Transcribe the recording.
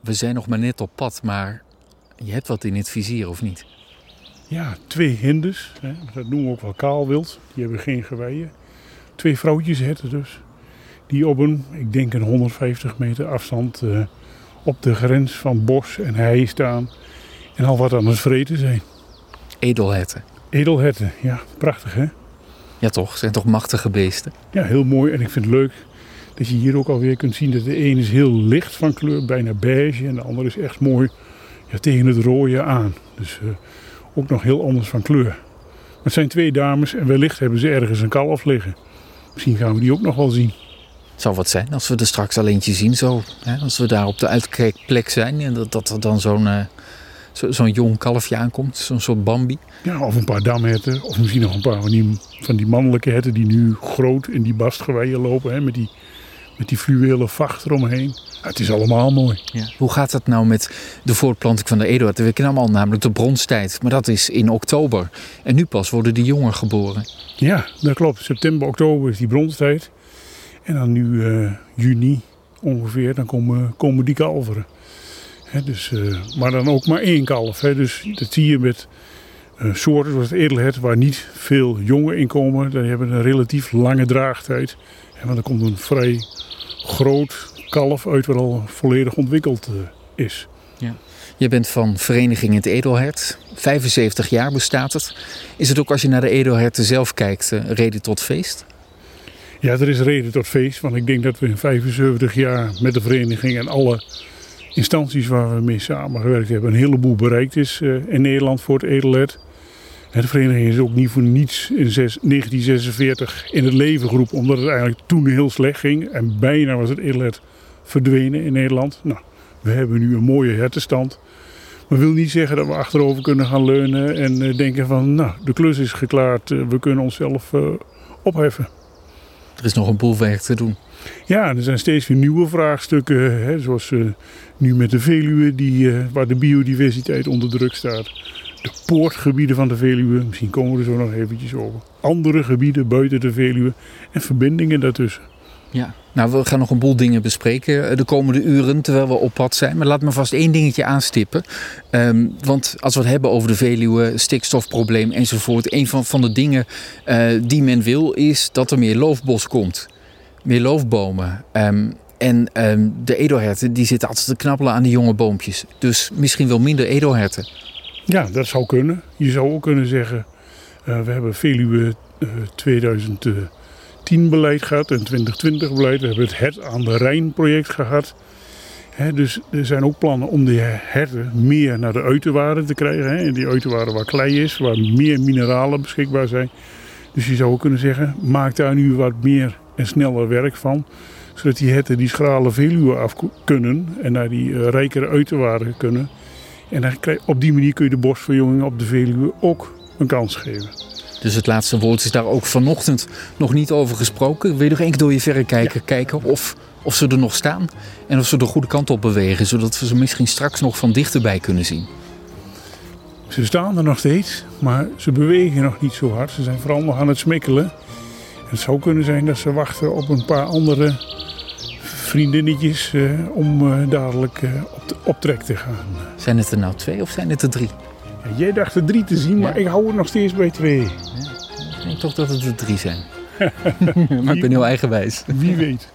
We zijn nog maar net op pad, maar je hebt wat in het vizier, of niet? Ja, twee hinders. Hè. Dat noemen we ook wel kaalwild. Die hebben geen geweien. Twee vrouwtjesherten dus. Die op een, ik denk een 150 meter afstand uh, op de grens van bos en hei staan. En al wat aan het vreten zijn. Edelherten. Edelherten, ja. Prachtig hè? Ja toch, zijn toch machtige beesten? Ja, heel mooi. En ik vind het leuk dat je hier ook alweer kunt zien dat de ene is heel licht van kleur, bijna beige. En de andere is echt mooi ja, tegen het rode aan. Dus uh, ook nog heel anders van kleur. Maar het zijn twee dames en wellicht hebben ze ergens een kalf liggen. Misschien gaan we die ook nog wel zien. Het zou wat zijn als we er straks al eentje zien. Zo, hè, als we daar op de uitkijkplek zijn en dat, dat er dan zo'n uh, zo'n jong kalfje aankomt. Zo'n soort Bambi. Ja, of een paar damherten. Of misschien nog een paar van die, van die mannelijke herten die nu groot in die bastgeweien lopen. Hè, met, die, met die fluwelen vacht eromheen. Het is allemaal mooi. Ja. Hoe gaat het nou met de voortplanting van de Eduard? We kennen allemaal namelijk de bronstijd. Maar dat is in oktober. En nu pas worden die jongen geboren. Ja, dat klopt. September, oktober is die bronstijd. En dan nu uh, juni ongeveer, dan komen, komen die kalveren. He, dus, uh, maar dan ook maar één kalf. He. Dus dat zie je met uh, soorten zoals het edelhert, waar niet veel jongen in komen. Die hebben een relatief lange draagtijd. He, want er komt een vrij groot kalf uit wat al volledig ontwikkeld is. Ja. Je bent van Vereniging Het Edelhert. 75 jaar bestaat het. Is het ook als je naar de edelherten zelf kijkt reden tot feest? Ja, er is reden tot feest. Want ik denk dat we in 75 jaar met de vereniging en alle instanties waar we mee samengewerkt hebben, een heleboel bereikt is uh, in Nederland voor het edelhert. De vereniging is ook niet voor niets in 1946 in het leven geroepen, omdat het eigenlijk toen heel slecht ging. En bijna was het edelhert verdwenen in Nederland. Nou, we hebben nu een mooie hertenstand. Maar wil niet zeggen dat we achterover kunnen gaan leunen en uh, denken van, nou, de klus is geklaard, uh, we kunnen onszelf opheffen. Er is nog een boel werk te doen. Ja, er zijn steeds weer nieuwe vraagstukken. Hè, zoals uh, nu met de Veluwe, die, uh, waar de biodiversiteit onder druk staat. De poortgebieden van de Veluwe, misschien komen we er zo nog eventjes over. Andere gebieden buiten de Veluwe en verbindingen daartussen. Ja, nou we gaan nog een boel dingen bespreken de komende uren terwijl we op pad zijn. Maar laat me vast één dingetje aanstippen. Um, want als we het hebben over de Veluwe, stikstofprobleem enzovoort. Een van, van de dingen uh, die men wil is dat er meer loofbos komt. Meer loofbomen. Um, en um, de edelherten die zitten altijd te knabbelen aan die jonge boompjes. Dus misschien wel minder edelherten. Ja, dat zou kunnen. Je zou ook kunnen zeggen, uh, we hebben Veluwe uh, 2000... 10 beleid gehad en 2020 beleid. We hebben het Hert aan de Rijn project gehad. Dus er zijn ook plannen om die herten meer naar de uiterwaarden te krijgen. He. Die uiterwaarden waar klei is, waar meer mineralen beschikbaar zijn. Dus je zou ook kunnen zeggen, maak daar nu wat meer en sneller werk van. Zodat die herten die schrale Veluwe af kunnen en naar die uh, rijkere uiterwaarden kunnen. En dan krijg, op die manier kun je de bosverjonging op de Veluwe ook een kans geven. Dus het laatste woord is daar ook vanochtend nog niet over gesproken. Wil je nog één keer door je verrekijker ja. kijken of, of ze er nog staan? En of ze de goede kant op bewegen, zodat we ze misschien straks nog van dichterbij kunnen zien? Ze staan er nog steeds, maar ze bewegen nog niet zo hard. Ze zijn vooral nog aan het smikkelen. Het zou kunnen zijn dat ze wachten op een paar andere vriendinnetjes uh, om uh, dadelijk uh, op, de, op trek te gaan. Zijn het er nou twee of zijn het er drie? Ja, jij dacht er drie te zien, maar ja. ik hou het nog steeds bij twee. Ja, ik denk toch dat het er drie zijn. maar ik ben heel eigenwijs. Wie weet.